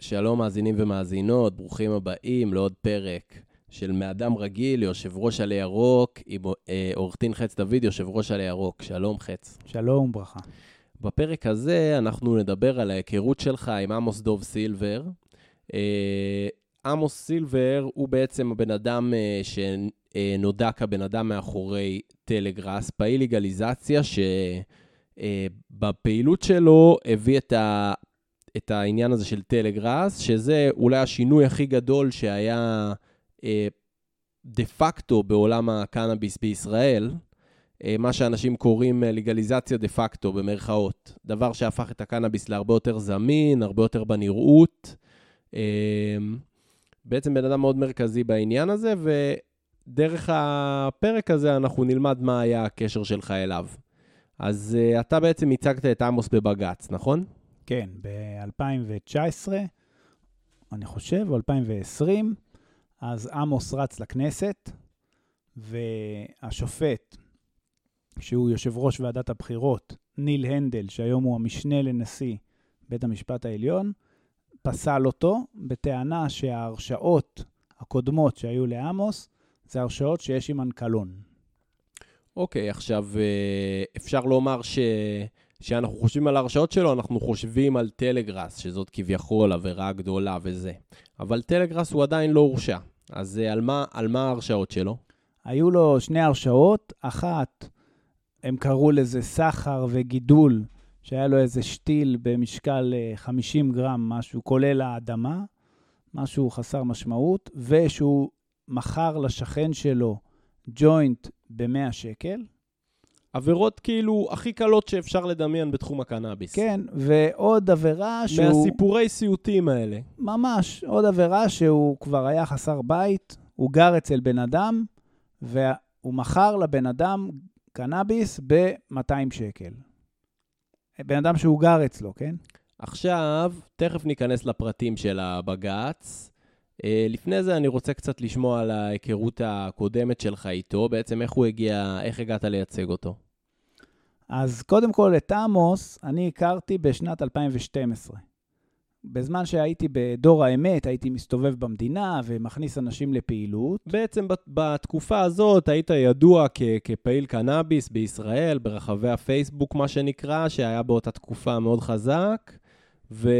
שלום מאזינים ומאזינות, ברוכים הבאים לעוד פרק של מאדם רגיל, יושב ראש עלי ירוק, עם אה, עורך דין חץ דוד, יושב ראש עלי ירוק. שלום חץ. שלום, ברכה. בפרק הזה אנחנו נדבר על ההיכרות שלך עם עמוס דוב סילבר. אה, עמוס סילבר הוא בעצם הבן אדם אה, שנודע כבן אדם מאחורי טלגראס, פעיל לגליזציה, שבפעילות שלו הביא את ה... את העניין הזה של טלגראס, שזה אולי השינוי הכי גדול שהיה אה, דה פקטו בעולם הקנאביס בישראל, אה, מה שאנשים קוראים אה, לגליזציה דה פקטו, במרכאות. דבר שהפך את הקנאביס להרבה יותר זמין, הרבה יותר בנראות. אה, בעצם בן אדם מאוד מרכזי בעניין הזה, ודרך הפרק הזה אנחנו נלמד מה היה הקשר שלך אליו. אז אה, אתה בעצם הצגת את עמוס בבג"ץ, נכון? כן, ב-2019, אני חושב, או 2020, אז עמוס רץ לכנסת, והשופט, שהוא יושב ראש ועדת הבחירות, ניל הנדל, שהיום הוא המשנה לנשיא בית המשפט העליון, פסל אותו בטענה שההרשעות הקודמות שהיו לעמוס, זה הרשעות שיש עמן קלון. אוקיי, okay, עכשיו אה, אפשר לומר ש... כשאנחנו חושבים על ההרשאות שלו, אנחנו חושבים על טלגראס, שזאת כביכול עבירה גדולה וזה. אבל טלגראס הוא עדיין לא הורשע. אז אה, על מה, על מה ההרשאות שלו? היו לו שני הרשאות. אחת, הם קראו לזה סחר וגידול, שהיה לו איזה שתיל במשקל 50 אה, גרם, משהו כולל האדמה, משהו חסר משמעות, ושהוא מכר לשכן שלו ג'וינט ב-100 שקל. עבירות כאילו הכי קלות שאפשר לדמיין בתחום הקנאביס. כן, ועוד עבירה שהוא... מהסיפורי סיוטים האלה. ממש, עוד עבירה שהוא כבר היה חסר בית, הוא גר אצל בן אדם, והוא מכר לבן אדם קנאביס ב-200 שקל. בן אדם שהוא גר אצלו, כן? עכשיו, תכף ניכנס לפרטים של הבג"ץ. אה, לפני זה אני רוצה קצת לשמוע על ההיכרות הקודמת שלך איתו, בעצם איך הוא הגיע, איך הגעת לייצג אותו. אז קודם כל, את עמוס אני הכרתי בשנת 2012. בזמן שהייתי בדור האמת, הייתי מסתובב במדינה ומכניס אנשים לפעילות. בעצם בתקופה הזאת היית ידוע כ- כפעיל קנאביס בישראל, ברחבי הפייסבוק, מה שנקרא, שהיה באותה תקופה מאוד חזק, ו...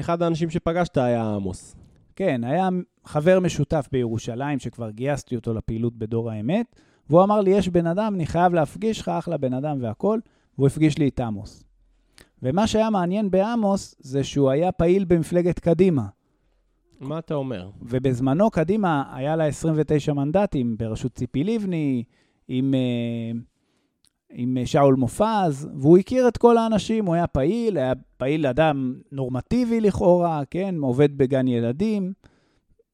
אחד האנשים שפגשת היה עמוס. כן, היה חבר משותף בירושלים, שכבר גייסתי אותו לפעילות בדור האמת, והוא אמר לי, יש בן אדם, אני חייב להפגיש לך, אחלה בן אדם והכול, והוא הפגיש לי את עמוס. ומה שהיה מעניין בעמוס, זה שהוא היה פעיל במפלגת קדימה. מה אתה אומר? ובזמנו קדימה היה לה 29 מנדטים בראשות ציפי לבני, עם... Uh, עם אה, שאול מופז, והוא הכיר את כל האנשים, הוא היה פעיל, היה פעיל אדם נורמטיבי לכאורה, כן, עובד בגן ילדים.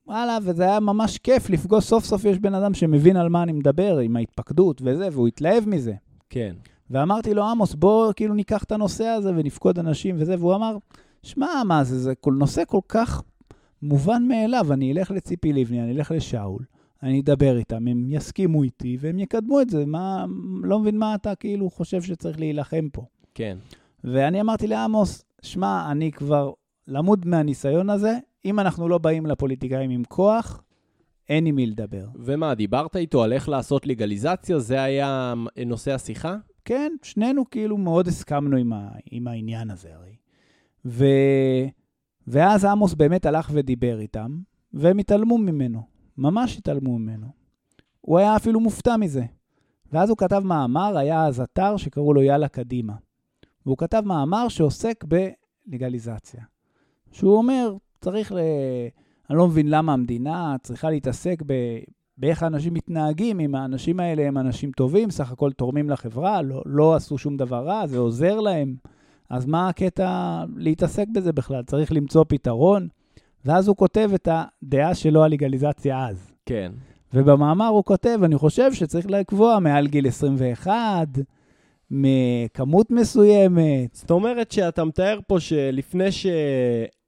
וואלה, וזה היה ממש כיף לפגוש, סוף סוף יש בן אדם שמבין על מה אני מדבר, עם ההתפקדות וזה, והוא התלהב מזה. כן. ואמרתי לו, עמוס, בוא כאילו ניקח את הנושא הזה ונפקוד אנשים וזה, והוא אמר, שמע, מה זה, זה כל נושא כל כך מובן מאליו, אני אלך לציפי לבני, אני אלך לשאול. אני אדבר איתם, הם יסכימו איתי והם יקדמו את זה. מה, לא מבין מה אתה כאילו חושב שצריך להילחם פה. כן. ואני אמרתי לעמוס, שמע, אני כבר למוד מהניסיון הזה, אם אנחנו לא באים לפוליטיקאים עם כוח, אין עם מי לדבר. ומה, דיברת איתו על איך לעשות לגליזציה? זה היה נושא השיחה? כן, שנינו כאילו מאוד הסכמנו עם, ה, עם העניין הזה הרי. ו... ואז עמוס באמת הלך ודיבר איתם, והם התעלמו ממנו. ממש התעלמו ממנו. הוא היה אפילו מופתע מזה. ואז הוא כתב מאמר, היה אז אתר שקראו לו יאללה קדימה. והוא כתב מאמר שעוסק בלגליזציה. שהוא אומר, צריך ל... אני לא מבין למה המדינה צריכה להתעסק ב... באיך האנשים מתנהגים, אם האנשים האלה הם אנשים טובים, סך הכל תורמים לחברה, לא, לא עשו שום דבר רע, זה עוזר להם. אז מה הקטע להתעסק בזה בכלל? צריך למצוא פתרון. ואז הוא כותב את הדעה שלו על לגליזציה אז. כן. ובמאמר הוא כותב, אני חושב שצריך לקבוע מעל גיל 21, מכמות מסוימת. זאת אומרת שאתה מתאר פה שלפני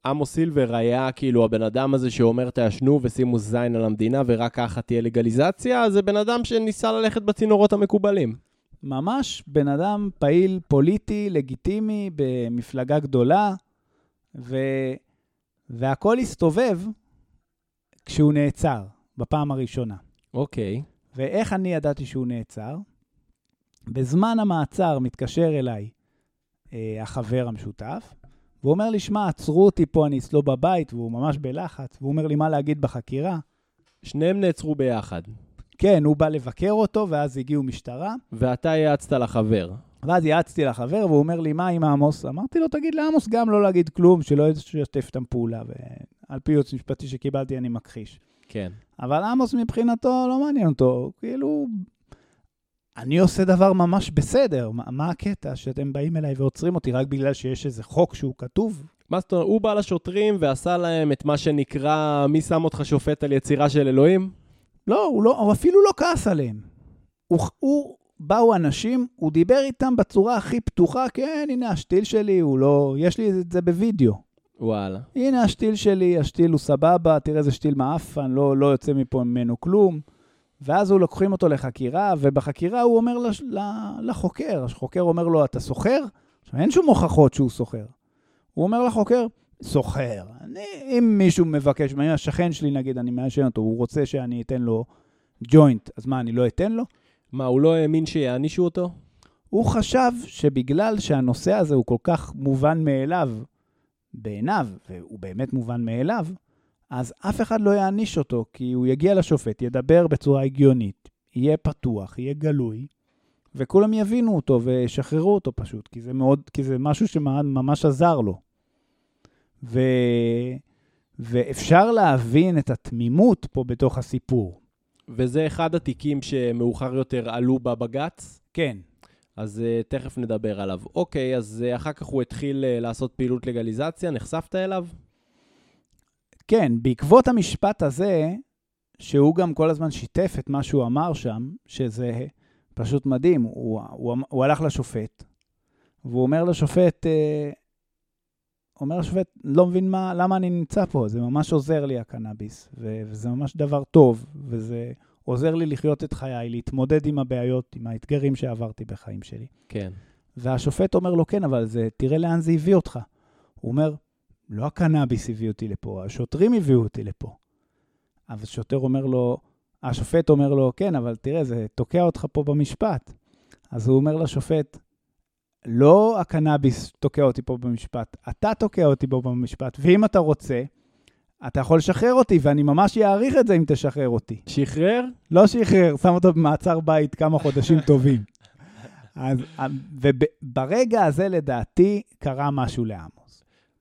שעמוס סילבר היה כאילו הבן אדם הזה שאומר תעשנו ושימו זין על המדינה ורק ככה תהיה לגליזציה, זה בן אדם שניסה ללכת בצינורות המקובלים. ממש בן אדם פעיל פוליטי, לגיטימי, במפלגה גדולה, ו... והכל הסתובב כשהוא נעצר, בפעם הראשונה. אוקיי. ואיך אני ידעתי שהוא נעצר? בזמן המעצר מתקשר אליי אה, החבר המשותף, והוא אומר לי, שמע, עצרו אותי פה, אני אצלו בבית, והוא ממש בלחץ, והוא אומר לי מה להגיד בחקירה. שניהם נעצרו ביחד, כן, הוא בא לבקר אותו, ואז הגיעו משטרה, ואתה יעצת לחבר. ואז יעצתי לחבר, והוא אומר לי, מה עם עמוס? אמרתי לו, תגיד לעמוס גם לא להגיד כלום, שלא ישתף איתם פעולה, ועל פי ייעוץ משפטי שקיבלתי, אני מכחיש. כן. אבל עמוס מבחינתו לא מעניין אותו, כאילו, אני עושה דבר ממש בסדר, מה, מה הקטע שאתם באים אליי ועוצרים אותי רק בגלל שיש איזה חוק שהוא כתוב? מה זאת אומרת, הוא בא לשוטרים ועשה להם את מה שנקרא, מי שם אותך שופט על יצירה של אלוהים? לא, הוא, לא, הוא אפילו לא כעס עליהם. הוא, הוא, באו אנשים, הוא דיבר איתם בצורה הכי פתוחה, כן, הנה השתיל שלי, הוא לא, יש לי את זה בווידאו. וואלה. הנה השתיל שלי, השתיל הוא סבבה, תראה איזה שתיל מעפן, לא, לא יוצא מפה ממנו כלום. ואז הוא לוקחים אותו לחקירה, ובחקירה הוא אומר לש, לחוקר, החוקר אומר לו, אתה סוחר? עכשיו, אין שום הוכחות שהוא סוחר. הוא אומר לחוקר, סוחר. אני, אם מישהו מבקש, אם השכן שלי נגיד, אני מעשן אותו, הוא רוצה שאני אתן לו ג'וינט, אז מה, אני לא אתן לו? מה, הוא לא האמין שיענישו אותו? הוא חשב שבגלל שהנושא הזה הוא כל כך מובן מאליו בעיניו, והוא באמת מובן מאליו, אז אף אחד לא יעניש אותו, כי הוא יגיע לשופט, ידבר בצורה הגיונית, יהיה פתוח, יהיה גלוי, וכולם יבינו אותו וישחררו אותו פשוט, כי זה, מאוד, כי זה משהו שממש עזר לו. ו... ואפשר להבין את התמימות פה בתוך הסיפור. וזה אחד התיקים שמאוחר יותר עלו בבג"ץ? כן. אז uh, תכף נדבר עליו. אוקיי, אז uh, אחר כך הוא התחיל uh, לעשות פעילות לגליזציה, נחשפת אליו? כן, בעקבות המשפט הזה, שהוא גם כל הזמן שיתף את מה שהוא אמר שם, שזה פשוט מדהים, הוא, הוא, הוא הלך לשופט, והוא אומר לשופט, אומר לשופט, לא מבין מה, למה אני נמצא פה, זה ממש עוזר לי הקנאביס, ו- וזה ממש דבר טוב, וזה עוזר לי לחיות את חיי, להתמודד עם הבעיות, עם האתגרים שעברתי בחיים שלי. כן. והשופט אומר לו, כן, אבל זה, תראה לאן זה הביא אותך. הוא אומר, לא הקנאביס הביא אותי לפה, השוטרים הביאו אותי לפה. אבל השוטר אומר לו, השופט אומר לו, כן, אבל תראה, זה תוקע אותך פה במשפט. אז הוא אומר לשופט, לא הקנאביס תוקע אותי פה במשפט, אתה תוקע אותי פה במשפט, ואם אתה רוצה, אתה יכול לשחרר אותי, ואני ממש אעריך את זה אם תשחרר אותי. שחרר? לא שחרר, שם אותו במעצר בית כמה חודשים טובים. אז, וברגע הזה, לדעתי, קרה משהו לעמוס.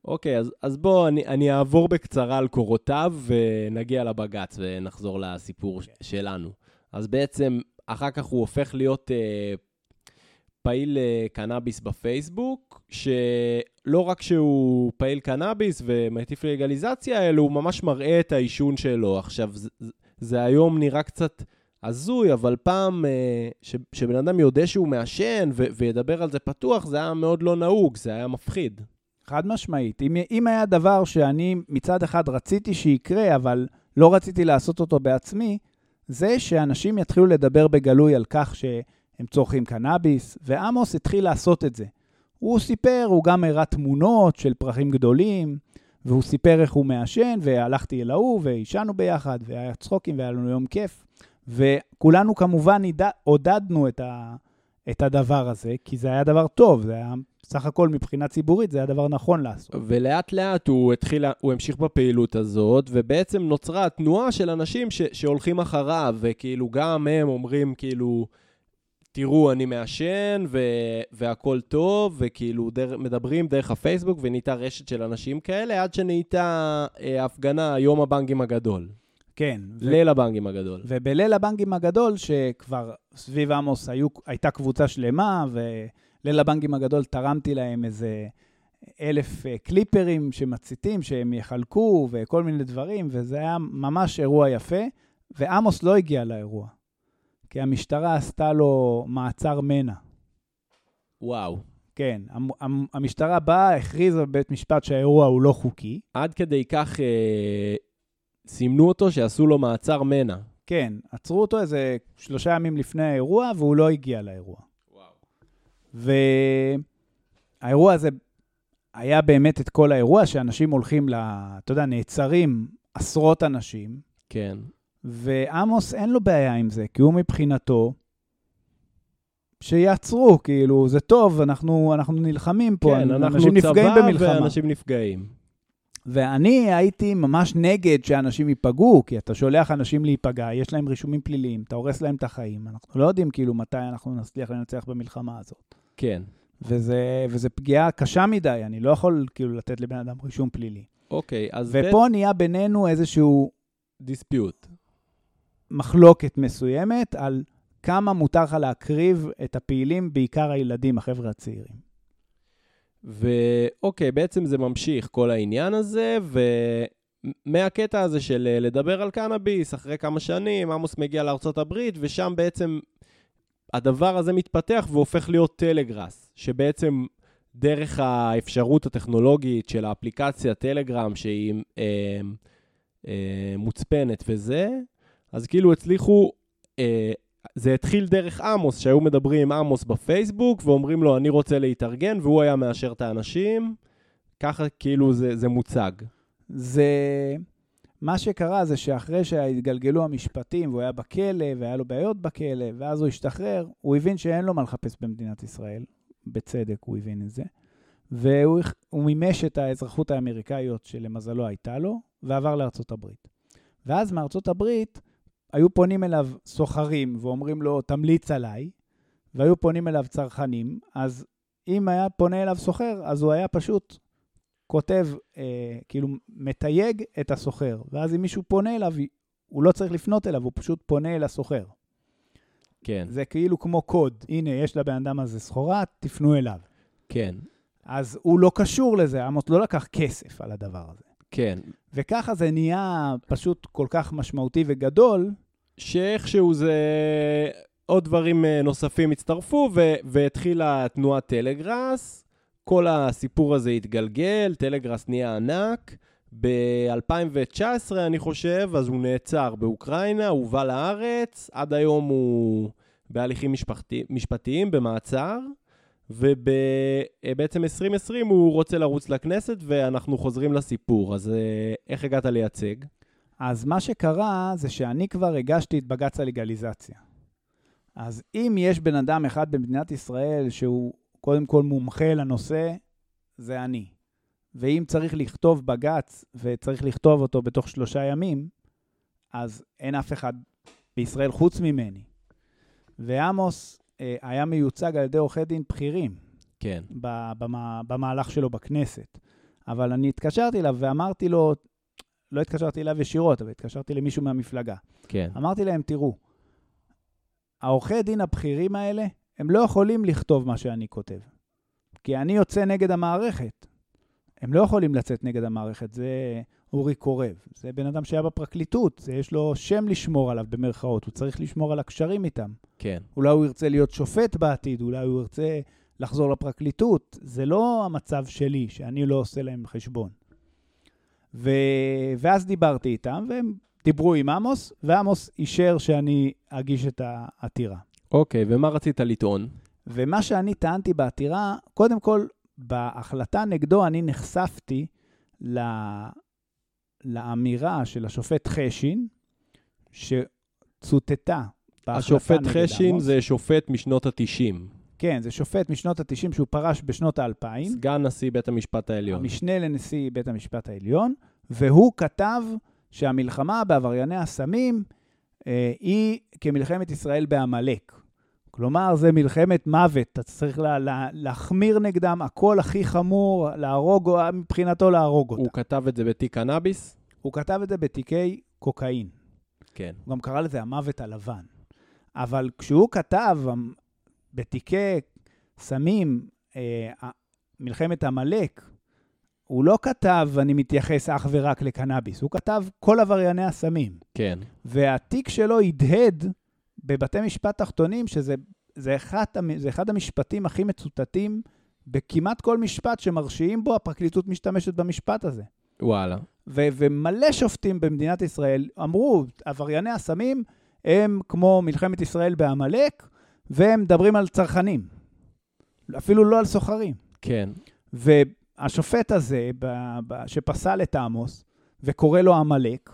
אוקיי, אז, אז בוא, אני, אני אעבור בקצרה על קורותיו ונגיע לבג"ץ ונחזור לסיפור okay. שלנו. אז בעצם, אחר כך הוא הופך להיות אה, פעיל אה, קנאביס בפייסבוק, שלא רק שהוא פעיל קנאביס ומטיף לגליזציה, אלא הוא ממש מראה את העישון שלו. עכשיו, זה, זה היום נראה קצת הזוי, אבל פעם אה, ש, שבן אדם יודע שהוא מעשן ו, וידבר על זה פתוח, זה היה מאוד לא נהוג, זה היה מפחיד. חד משמעית. אם, אם היה דבר שאני מצד אחד רציתי שיקרה, אבל לא רציתי לעשות אותו בעצמי, זה שאנשים יתחילו לדבר בגלוי על כך ש... הם צורכים קנאביס, ועמוס התחיל לעשות את זה. הוא סיפר, הוא גם הראה תמונות של פרחים גדולים, והוא סיפר איך הוא מעשן, והלכתי אל ההוא, ועישנו ביחד, והיה צחוקים, והיה לנו יום כיף. וכולנו כמובן עודדנו את, ה, את הדבר הזה, כי זה היה דבר טוב, זה היה סך הכל מבחינה ציבורית, זה היה דבר נכון לעשות. ולאט לאט הוא התחיל, הוא המשיך בפעילות הזאת, ובעצם נוצרה תנועה של אנשים ש, שהולכים אחריו, וכאילו גם הם אומרים כאילו... תראו, אני מעשן ו- והכל טוב, וכאילו דר- מדברים דרך הפייסבוק, ונהייתה רשת של אנשים כאלה, עד שנהייתה אה, הפגנה, יום הבנקים הגדול. כן. ליל ו- הבנקים הגדול. ובליל הבנקים הגדול, שכבר סביב עמוס היו, הייתה קבוצה שלמה, וליל הבנקים הגדול תרמתי להם איזה אלף אה, קליפרים שמציתים, שהם יחלקו, וכל מיני דברים, וזה היה ממש אירוע יפה, ועמוס לא הגיע לאירוע. כי המשטרה עשתה לו מעצר מנע. וואו. כן, המשטרה באה, הכריזה בבית משפט שהאירוע הוא לא חוקי. עד כדי כך אה, סימנו אותו שעשו לו מעצר מנע. כן, עצרו אותו איזה שלושה ימים לפני האירוע, והוא לא הגיע לאירוע. וואו. והאירוע הזה היה באמת את כל האירוע, שאנשים הולכים ל... אתה יודע, נעצרים עשרות אנשים, כן. ועמוס אין לו בעיה עם זה, כי הוא מבחינתו, שיעצרו, כאילו, זה טוב, אנחנו, אנחנו נלחמים פה, כן, אנחנו אנשים נפגעים צבא במלחמה. ואנשים נפגעים. ואני הייתי ממש נגד שאנשים ייפגעו, כי אתה שולח אנשים להיפגע, יש להם רישומים פליליים, אתה הורס להם את החיים. אנחנו לא יודעים כאילו מתי אנחנו נצליח לנצח במלחמה הזאת. כן. וזה, וזה פגיעה קשה מדי, אני לא יכול כאילו לתת לבן אדם רישום פלילי. אוקיי, אז... ופה נהיה בינינו איזשהו דיספיוט. מחלוקת מסוימת על כמה מותר לך להקריב את הפעילים, בעיקר הילדים, החבר'ה הצעירים. ואוקיי, בעצם זה ממשיך, כל העניין הזה, ומהקטע הזה של אה, לדבר על קנאביס, אחרי כמה שנים, עמוס מגיע לארצות הברית, ושם בעצם הדבר הזה מתפתח והופך להיות טלגראס, שבעצם דרך האפשרות הטכנולוגית של האפליקציה טלגרם, שהיא אה, אה, מוצפנת וזה, אז כאילו הצליחו אה, זה התחיל דרך עמוס, שהיו מדברים עם עמוס בפייסבוק, ואומרים לו, אני רוצה להתארגן, והוא היה מאשר את האנשים. ככה כאילו זה, זה מוצג. זה... מה שקרה זה שאחרי שהתגלגלו המשפטים, והוא היה בכלא, והיה לו בעיות בכלא, ואז הוא השתחרר, הוא הבין שאין לו מה לחפש במדינת ישראל. בצדק הוא הבין את זה. והוא מימש את האזרחות האמריקאיות שלמזלו הייתה לו, ועבר לארצות הברית. ואז מארצות הברית, היו פונים אליו סוחרים ואומרים לו, תמליץ עליי, והיו פונים אליו צרכנים, אז אם היה פונה אליו סוחר, אז הוא היה פשוט כותב, אה, כאילו מתייג את הסוחר, ואז אם מישהו פונה אליו, הוא לא צריך לפנות אליו, הוא פשוט פונה אל הסוחר. כן. זה כאילו כמו קוד, הנה, יש לבן אדם הזה סחורה, תפנו אליו. כן. אז הוא לא קשור לזה, עמוס לא לקח כסף על הדבר הזה. כן. וככה זה נהיה פשוט כל כך משמעותי וגדול, שאיכשהו זה... עוד דברים אה, נוספים הצטרפו, ו- והתחילה תנועת טלגראס. כל הסיפור הזה התגלגל, טלגראס נהיה ענק. ב-2019, אני חושב, אז הוא נעצר באוקראינה, הוא בא לארץ, עד היום הוא בהליכים משפחתי, משפטיים, במעצר, ובעצם 2020 הוא רוצה לרוץ לכנסת, ואנחנו חוזרים לסיפור. אז אה, איך הגעת לייצג? אז מה שקרה זה שאני כבר הגשתי את בג"ץ הלגליזציה. אז אם יש בן אדם אחד במדינת ישראל שהוא קודם כל מומחה לנושא, זה אני. ואם צריך לכתוב בג"ץ וצריך לכתוב אותו בתוך שלושה ימים, אז אין אף אחד בישראל חוץ ממני. ועמוס אה, היה מיוצג על ידי עורכי דין בכירים. כן. במהלך שלו בכנסת. אבל אני התקשרתי אליו ואמרתי לו, לא התקשרתי אליו ישירות, אבל התקשרתי למישהו מהמפלגה. כן. אמרתי להם, תראו, העורכי דין הבכירים האלה, הם לא יכולים לכתוב מה שאני כותב, כי אני יוצא נגד המערכת. הם לא יכולים לצאת נגד המערכת, זה אורי קורב. זה בן אדם שהיה בפרקליטות, זה יש לו שם לשמור עליו במרכאות, הוא צריך לשמור על הקשרים איתם. כן. אולי הוא ירצה להיות שופט בעתיד, אולי הוא ירצה לחזור לפרקליטות. זה לא המצב שלי, שאני לא עושה להם חשבון. ו... ואז דיברתי איתם, והם דיברו עם עמוס, ועמוס אישר שאני אגיש את העתירה. אוקיי, ומה רצית לטעון? ומה שאני טענתי בעתירה, קודם כל, בהחלטה נגדו אני נחשפתי ל... לאמירה של השופט חשין, שצוטטה השופט חשין זה שופט משנות ה-90. כן, זה שופט משנות ה-90 שהוא פרש בשנות ה-2000. סגן נשיא בית המשפט העליון. המשנה לנשיא בית המשפט העליון, והוא כתב שהמלחמה בעברייני הסמים אה, היא כמלחמת ישראל בעמלק. כלומר, זה מלחמת מוות, אתה צריך לה, לה, להחמיר נגדם, הכל הכי חמור, להרוג, מבחינתו להרוג אותה. הוא כתב את זה בתיק קנאביס? הוא כתב את זה בתיקי קוקאין. כן. הוא גם קרא לזה המוות הלבן. אבל כשהוא כתב בתיקי סמים, אה, מלחמת עמלק, הוא לא כתב, אני מתייחס אך ורק לקנאביס, הוא כתב כל עברייני הסמים. כן. והתיק שלו הדהד בבתי משפט תחתונים, שזה זה אחד, זה אחד המשפטים הכי מצוטטים בכמעט כל משפט שמרשיעים בו, הפרקליטות משתמשת במשפט הזה. וואלה. ו- ומלא שופטים במדינת ישראל אמרו, עברייני הסמים הם כמו מלחמת ישראל בעמלק, והם מדברים על צרכנים. אפילו לא על סוחרים. כן. והשופט הזה, שפסל את עמוס, וקורא לו עמלק,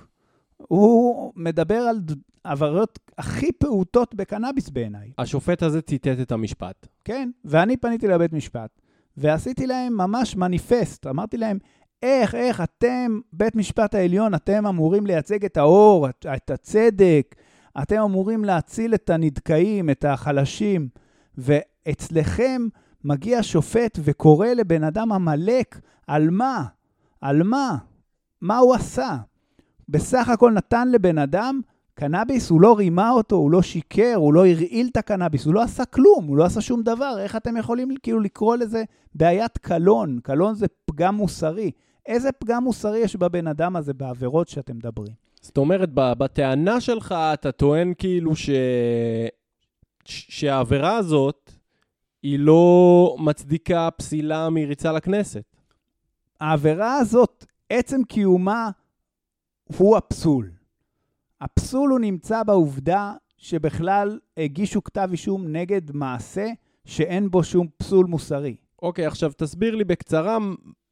הוא מדבר על עבירות הכי פעוטות בקנאביס בעיניי. השופט הזה ציטט את המשפט. כן, ואני פניתי לבית משפט, ועשיתי להם ממש מניפסט. אמרתי להם, איך, איך אתם, בית משפט העליון, אתם אמורים לייצג את האור, את הצדק, אתם אמורים להציל את הנדכאים, את החלשים, ואצלכם מגיע שופט וקורא לבן אדם עמלק, על מה? על מה? מה הוא עשה? בסך הכל נתן לבן אדם קנאביס, הוא לא רימה אותו, הוא לא שיקר, הוא לא הרעיל את הקנאביס, הוא לא עשה כלום, הוא לא עשה שום דבר. איך אתם יכולים כאילו לקרוא לזה בעיית קלון? קלון זה פגם מוסרי. איזה פגם מוסרי יש בבן אדם הזה בעבירות שאתם מדברים? זאת אומרת, בטענה שלך אתה טוען כאילו ש... שהעבירה הזאת היא לא מצדיקה פסילה מריצה לכנסת. העבירה הזאת, עצם קיומה, הוא הפסול. הפסול הוא נמצא בעובדה שבכלל הגישו כתב אישום נגד מעשה שאין בו שום פסול מוסרי. אוקיי, עכשיו תסביר לי בקצרה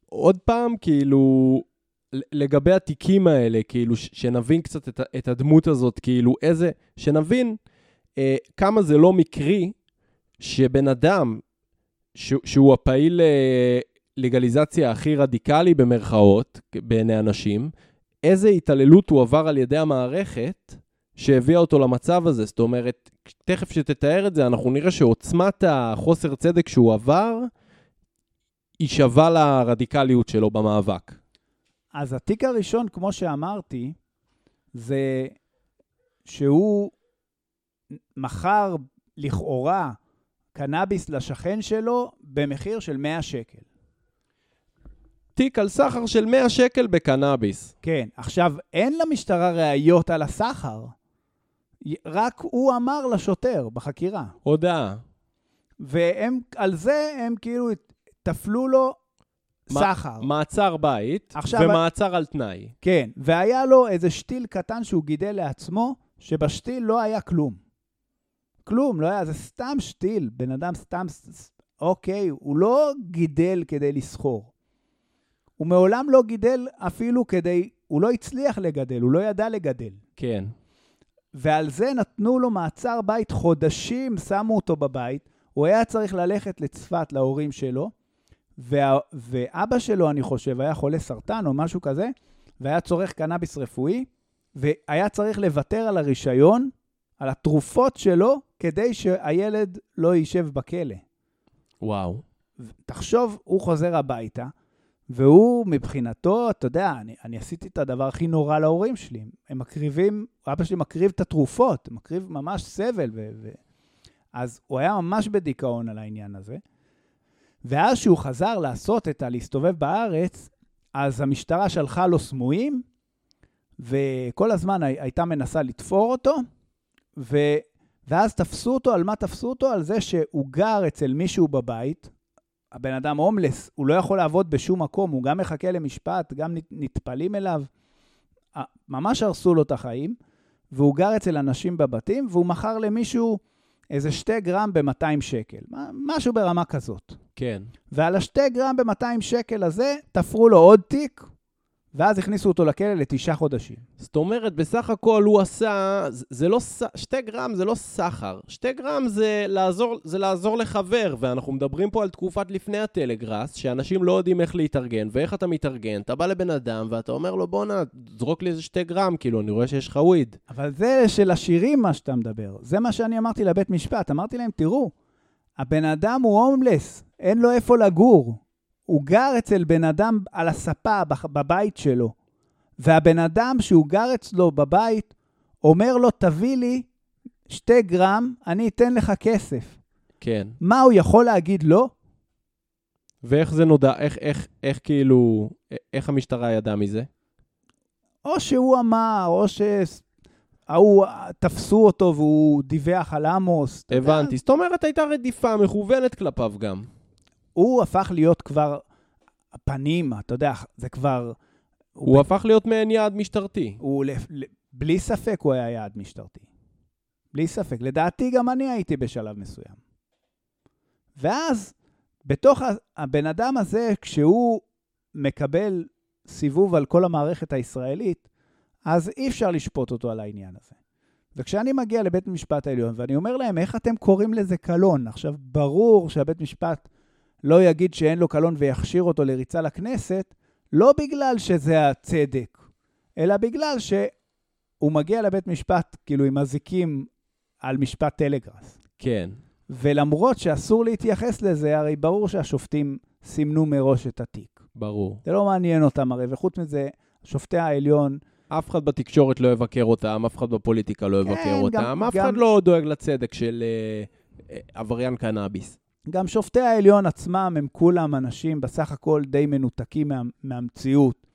עוד פעם, כאילו, לגבי התיקים האלה, כאילו, שנבין קצת את, את הדמות הזאת, כאילו, איזה, שנבין אה, כמה זה לא מקרי שבן אדם, ש, שהוא הפעיל אה, לגליזציה הכי רדיקלי במרכאות, בעיני אנשים, איזה התעללות הוא עבר על ידי המערכת שהביאה אותו למצב הזה. זאת אומרת, תכף שתתאר את זה, אנחנו נראה שעוצמת החוסר צדק שהוא עבר, היא שווה לרדיקליות שלו במאבק. אז התיק הראשון, כמו שאמרתי, זה שהוא מכר לכאורה קנאביס לשכן שלו במחיר של 100 שקל. תיק על סחר של 100 שקל בקנאביס. כן, עכשיו, אין למשטרה ראיות על הסחר. רק הוא אמר לשוטר בחקירה. הודעה. והם, על זה הם כאילו תפלו לו סחר. מעצר בית עכשיו- ומעצר על תנאי. כן, והיה לו איזה שתיל קטן שהוא גידל לעצמו, שבשתיל לא היה כלום. כלום, לא היה, זה סתם שתיל, בן אדם סתם, אוקיי, הוא לא גידל כדי לסחור. הוא מעולם לא גידל אפילו כדי, הוא לא הצליח לגדל, הוא לא ידע לגדל. כן. ועל זה נתנו לו מעצר בית חודשים, שמו אותו בבית. הוא היה צריך ללכת לצפת להורים שלו, וה, ואבא שלו, אני חושב, היה חולה סרטן או משהו כזה, והיה צורך קנאביס רפואי, והיה צריך לוותר על הרישיון, על התרופות שלו, כדי שהילד לא יישב בכלא. וואו. תחשוב, הוא חוזר הביתה, והוא מבחינתו, אתה יודע, אני, אני עשיתי את הדבר הכי נורא להורים שלי. הם מקריבים, אבא שלי מקריב את התרופות, מקריב ממש סבל. ו, ו... אז הוא היה ממש בדיכאון על העניין הזה. ואז שהוא חזר לעשות את ה... להסתובב בארץ, אז המשטרה שלחה לו סמויים, וכל הזמן הי- הייתה מנסה לתפור אותו, ו... ואז תפסו אותו, על מה תפסו אותו? על זה שהוא גר אצל מישהו בבית, הבן אדם הומלס, הוא לא יכול לעבוד בשום מקום, הוא גם מחכה למשפט, גם נטפלים אליו. ממש הרסו לו את החיים, והוא גר אצל אנשים בבתים, והוא מכר למישהו איזה שתי גרם ב-200 שקל, משהו ברמה כזאת. כן. ועל השתי גרם ב-200 שקל הזה, תפרו לו עוד תיק, ואז הכניסו אותו לכלא לתשעה חודשים. זאת אומרת, בסך הכל הוא עשה, זה, לא, שתי גרם זה לא סחר. שתי גרם זה לעזור, זה לעזור לחבר, ואנחנו מדברים פה על תקופת לפני הטלגראס, שאנשים לא יודעים איך להתארגן, ואיך אתה מתארגן. אתה בא לבן אדם ואתה אומר לו, בואנה, זרוק לי איזה שתי גרם, כאילו, אני רואה שיש לך וויד. אבל זה של עשירים מה שאתה מדבר. זה מה שאני אמרתי לבית משפט. אמרתי להם, תראו, הבן אדם הוא הומלס, אין לו איפה לגור. הוא גר אצל בן אדם על הספה בבית שלו, והבן אדם שהוא גר אצלו בבית אומר לו, תביא לי שתי גרם, אני אתן לך כסף. כן. מה, הוא יכול להגיד לא? ואיך זה נודע, איך, איך, איך כאילו, איך המשטרה ידעה מזה? או שהוא אמר, או שההוא, תפסו אותו והוא דיווח על עמוס. הבנתי. זאת אומרת, הייתה רדיפה מכוונת כלפיו גם. הוא הפך להיות כבר הפנים, אתה יודע, זה כבר... הוא הפך להיות מעין יעד משטרתי. הוא בלי ספק הוא היה יעד משטרתי. בלי ספק. לדעתי גם אני הייתי בשלב מסוים. ואז בתוך הבן אדם הזה, כשהוא מקבל סיבוב על כל המערכת הישראלית, אז אי אפשר לשפוט אותו על העניין הזה. וכשאני מגיע לבית המשפט העליון ואני אומר להם, איך אתם קוראים לזה קלון? עכשיו, ברור שהבית משפט לא יגיד שאין לו קלון ויכשיר אותו לריצה לכנסת, לא בגלל שזה הצדק, אלא בגלל שהוא מגיע לבית משפט כאילו עם אזיקים על משפט טלגראס. כן. ולמרות שאסור להתייחס לזה, הרי ברור שהשופטים סימנו מראש את התיק. ברור. זה לא מעניין אותם הרי, וחוץ מזה, שופטי העליון, אף אחד בתקשורת לא יבקר אותם, אף אחד בפוליטיקה לא כן, יבקר גם- אותם, אף גם- אחד לא דואג לצדק של אה, אה, עבריין קנאביס. גם שופטי העליון עצמם הם כולם אנשים בסך הכל די מנותקים מה, מהמציאות.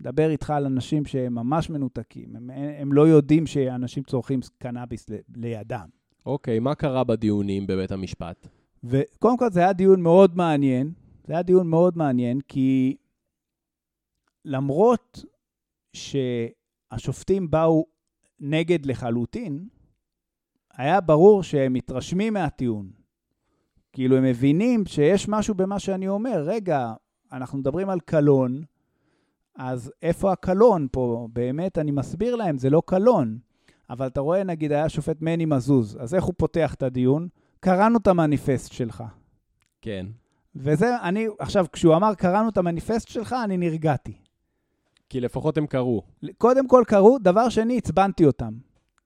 מדבר איתך על אנשים שהם ממש מנותקים, הם, הם לא יודעים שאנשים צורכים קנאביס ל- לידם. אוקיי, מה קרה בדיונים בבית המשפט? וקודם כל זה היה דיון מאוד מעניין, זה היה דיון מאוד מעניין, כי למרות שהשופטים באו נגד לחלוטין, היה ברור שהם מתרשמים מהטיעון. כאילו, הם מבינים שיש משהו במה שאני אומר. רגע, אנחנו מדברים על קלון, אז איפה הקלון פה? באמת, אני מסביר להם, זה לא קלון. אבל אתה רואה, נגיד, היה שופט מני מזוז, אז איך הוא פותח את הדיון? קראנו את המניפסט שלך. כן. וזה, אני, עכשיו, כשהוא אמר, קראנו את המניפסט שלך, אני נרגעתי. כי לפחות הם קראו. קודם כל קראו, דבר שני, עצבנתי אותם.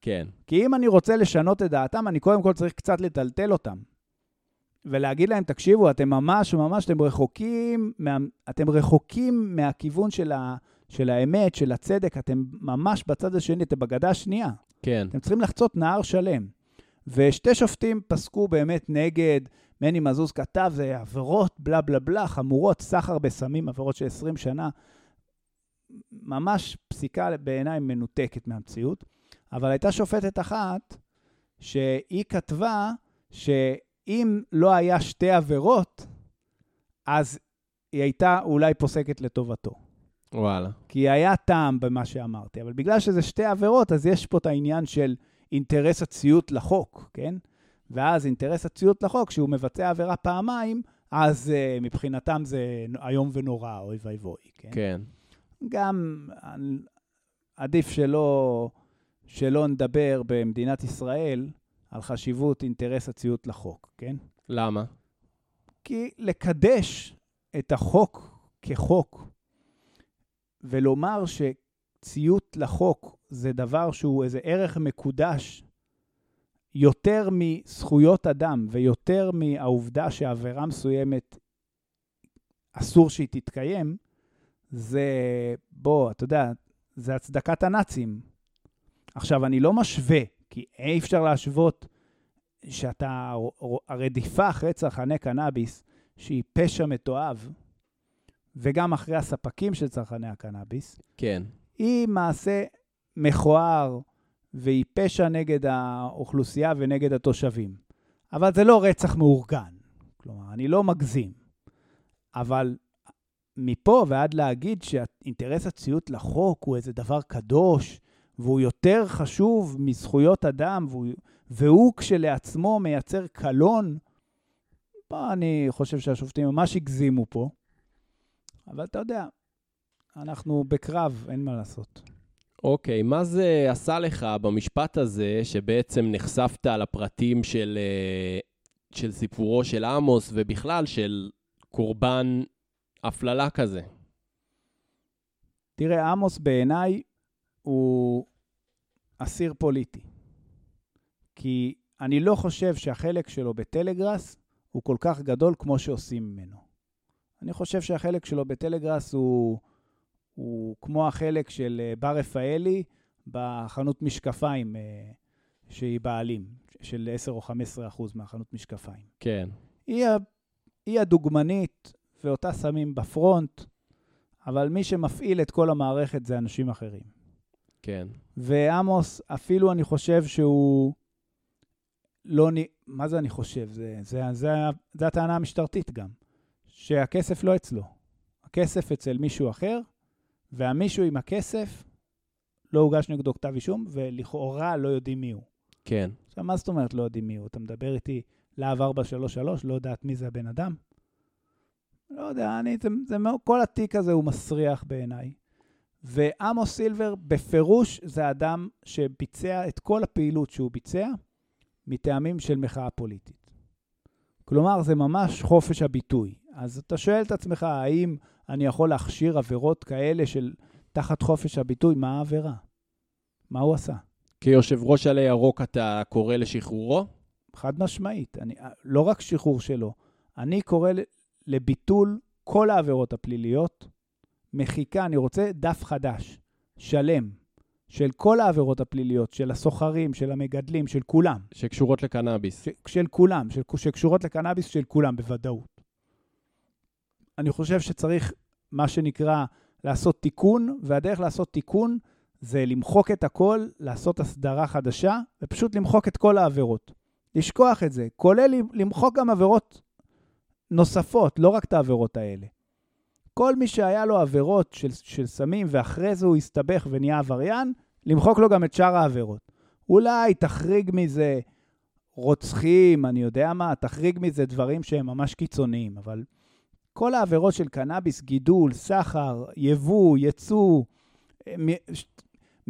כן. כי אם אני רוצה לשנות את דעתם, אני קודם כל צריך קצת לטלטל אותם. ולהגיד להם, תקשיבו, אתם ממש, ממש, אתם רחוקים, מה, אתם רחוקים מהכיוון של, ה, של האמת, של הצדק, אתם ממש בצד השני, אתם בגדה השנייה. כן. אתם צריכים לחצות נהר שלם. ושתי שופטים פסקו באמת נגד, מני מזוז כתב, זה עבירות בלה בלה בלה, חמורות, סחר בסמים, עבירות של 20 שנה. ממש פסיקה בעיניי מנותקת מהמציאות. אבל הייתה שופטת אחת שהיא כתבה שאם לא היה שתי עבירות, אז היא הייתה אולי פוסקת לטובתו. וואלה. כי היה טעם במה שאמרתי, אבל בגלל שזה שתי עבירות, אז יש פה את העניין של אינטרס הציות לחוק, כן? ואז אינטרס הציות לחוק, שהוא מבצע עבירה פעמיים, אז uh, מבחינתם זה איום ונורא, אוי ואבוי, כן? כן. גם עדיף שלא, שלא נדבר במדינת ישראל על חשיבות אינטרס הציות לחוק, כן? למה? כי לקדש את החוק כחוק ולומר שציות לחוק זה דבר שהוא איזה ערך מקודש יותר מזכויות אדם ויותר מהעובדה שעבירה מסוימת אסור שהיא תתקיים, זה, בוא, אתה יודע, זה הצדקת הנאצים. עכשיו, אני לא משווה, כי אי אפשר להשוות שאתה, הרדיפה אחרי צרכני קנאביס, שהיא פשע מתועב, וגם אחרי הספקים של צרכני הקנאביס, כן. היא מעשה מכוער והיא פשע נגד האוכלוסייה ונגד התושבים. אבל זה לא רצח מאורגן. כלומר, אני לא מגזים. אבל מפה ועד להגיד שהאינטרס הציות לחוק הוא איזה דבר קדוש, והוא יותר חשוב מזכויות אדם, והוא, והוא כשלעצמו מייצר קלון, אני חושב שהשופטים ממש הגזימו פה. אבל אתה יודע, אנחנו בקרב, אין מה לעשות. אוקיי, מה זה עשה לך במשפט הזה, שבעצם נחשפת לפרטים של, אה, של סיפורו של עמוס, ובכלל של קורבן הפללה כזה? תראה, עמוס בעיניי הוא אסיר פוליטי. כי אני לא חושב שהחלק שלו בטלגראס הוא כל כך גדול כמו שעושים ממנו. אני חושב שהחלק שלו בטלגראס הוא, הוא כמו החלק של אה, בר רפאלי בחנות משקפיים אה, שהיא בעלים, של 10 או 15 אחוז מהחנות משקפיים. כן. היא, היא הדוגמנית, ואותה שמים בפרונט, אבל מי שמפעיל את כל המערכת זה אנשים אחרים. כן. ועמוס, אפילו אני חושב שהוא לא... נ- מה זה אני חושב? זה, זה, זה, זה הטענה המשטרתית גם, שהכסף לא אצלו. הכסף אצל מישהו אחר, והמישהו עם הכסף, לא הוגש נגדו כתב אישום, ולכאורה לא יודעים מי הוא. כן. עכשיו, מה זאת אומרת לא יודעים מי הוא? אתה מדבר איתי להב 433, לא יודעת מי זה הבן אדם? לא יודע, אני, זה, זה, כל התיק הזה הוא מסריח בעיניי. ועמוס סילבר בפירוש זה אדם שביצע את כל הפעילות שהוא ביצע מטעמים של מחאה פוליטית. כלומר, זה ממש חופש הביטוי. אז אתה שואל את עצמך, האם אני יכול להכשיר עבירות כאלה של תחת חופש הביטוי? מה העבירה? מה הוא עשה? כיושב ראש עלי ירוק אתה קורא לשחרורו? חד משמעית. אני, לא רק שחרור שלו, אני קורא לביטול כל העבירות הפליליות, מחיקה, אני רוצה דף חדש, שלם, של כל העבירות הפליליות, של הסוחרים, של המגדלים, של כולם. שקשורות לקנאביס. ש- של כולם, של, שקשורות לקנאביס, של כולם, בוודאות. אני חושב שצריך, מה שנקרא, לעשות תיקון, והדרך לעשות תיקון זה למחוק את הכל, לעשות הסדרה חדשה, ופשוט למחוק את כל העבירות. לשכוח את זה, כולל למחוק גם עבירות נוספות, לא רק את העבירות האלה. כל מי שהיה לו עבירות של, של סמים, ואחרי זה הוא הסתבך ונהיה עבריין, למחוק לו גם את שאר העבירות. אולי תחריג מזה רוצחים, אני יודע מה, תחריג מזה דברים שהם ממש קיצוניים, אבל כל העבירות של קנאביס, גידול, סחר, יבוא, יצוא, ש-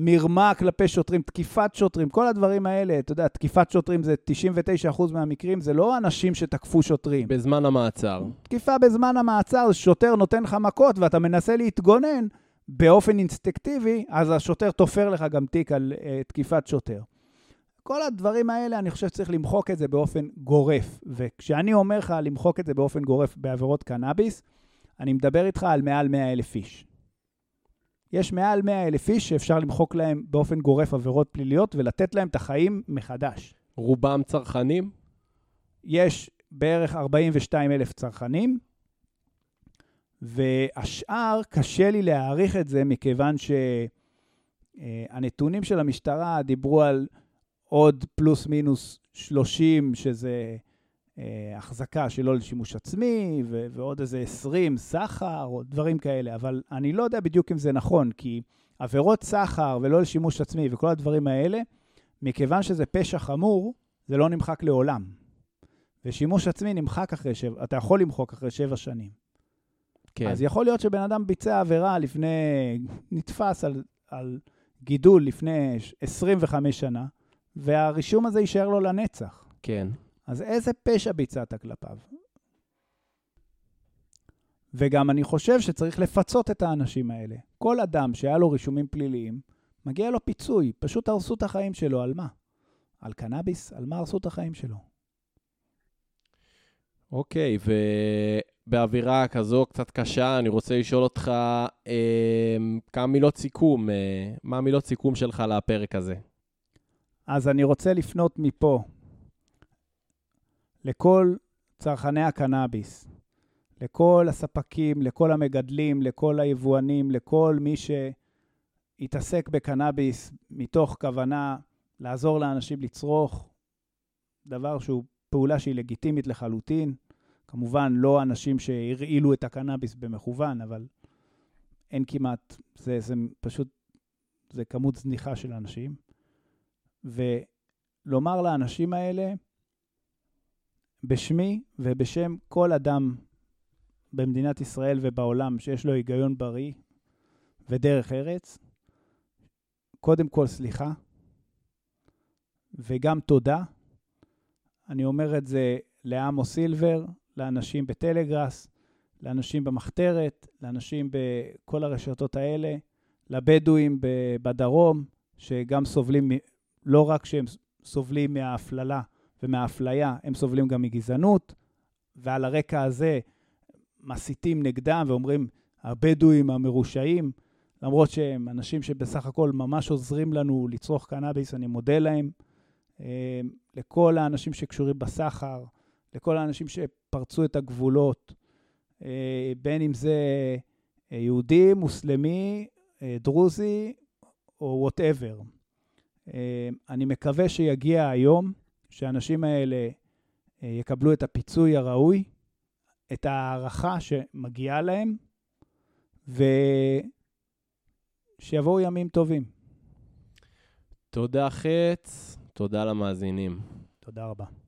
מרמה כלפי שוטרים, תקיפת שוטרים, כל הדברים האלה, אתה יודע, תקיפת שוטרים זה 99% מהמקרים, זה לא אנשים שתקפו שוטרים. בזמן המעצר. תקיפה בזמן המעצר, שוטר נותן לך מכות ואתה מנסה להתגונן באופן אינסטקטיבי, אז השוטר תופר לך גם תיק על uh, תקיפת שוטר. כל הדברים האלה, אני חושב שצריך למחוק את זה באופן גורף. וכשאני אומר לך למחוק את זה באופן גורף בעבירות קנאביס, אני מדבר איתך על מעל 100 אלף איש. יש מעל 100 אלף איש שאפשר למחוק להם באופן גורף עבירות פליליות ולתת להם את החיים מחדש. רובם צרכנים? יש בערך 42 אלף צרכנים, והשאר, קשה לי להעריך את זה מכיוון שהנתונים של המשטרה דיברו על עוד פלוס מינוס 30, שזה אה, החזקה שלא לשימוש עצמי, ו- ועוד איזה 20 סחר או דברים כאלה, אבל אני לא יודע בדיוק אם זה נכון, כי עבירות סחר ולא לשימוש עצמי וכל הדברים האלה, מכיוון שזה פשע חמור, זה לא נמחק לעולם. ושימוש עצמי נמחק אחרי שבע, אתה יכול למחוק אחרי שבע שנים. כן. אז יכול להיות שבן אדם ביצע עבירה לפני, נתפס על, על גידול לפני 25 שנה, והרישום הזה יישאר לו לנצח. כן. אז איזה פשע ביצעת כלפיו? וגם אני חושב שצריך לפצות את האנשים האלה. כל אדם שהיה לו רישומים פליליים, מגיע לו פיצוי. פשוט הרסו את החיים שלו. על מה? על קנאביס? על מה הרסו את החיים שלו? אוקיי, ובאווירה כזו קצת קשה, אני רוצה לשאול אותך אה, כמה מילות סיכום. אה, מה המילות סיכום שלך לפרק הזה? אז אני רוצה לפנות מפה לכל צרכני הקנאביס, לכל הספקים, לכל המגדלים, לכל היבואנים, לכל מי שהתעסק בקנאביס מתוך כוונה לעזור לאנשים לצרוך, דבר שהוא פעולה שהיא לגיטימית לחלוטין. כמובן, לא אנשים שהרעילו את הקנאביס במכוון, אבל אין כמעט, זה, זה פשוט, זה כמות זניחה של אנשים. ולומר לאנשים האלה, בשמי ובשם כל אדם במדינת ישראל ובעולם שיש לו היגיון בריא ודרך ארץ, קודם כל סליחה וגם תודה. אני אומר את זה לעמוס סילבר, לאנשים בטלגראס, לאנשים במחתרת, לאנשים בכל הרשתות האלה, לבדואים בדרום, שגם סובלים, לא רק שהם סובלים מההפללה ומהאפליה, הם סובלים גם מגזענות, ועל הרקע הזה מסיתים נגדם ואומרים, הבדואים המרושעים, למרות שהם אנשים שבסך הכל ממש עוזרים לנו לצרוך קנאביס, אני מודה להם. לכל האנשים שקשורים בסחר, לכל האנשים שפרצו את הגבולות, בין אם זה יהודי, מוסלמי, דרוזי או וואטאבר. אני מקווה שיגיע היום שהאנשים האלה יקבלו את הפיצוי הראוי, את ההערכה שמגיעה להם, ושיבואו ימים טובים. תודה חץ, תודה למאזינים. תודה רבה.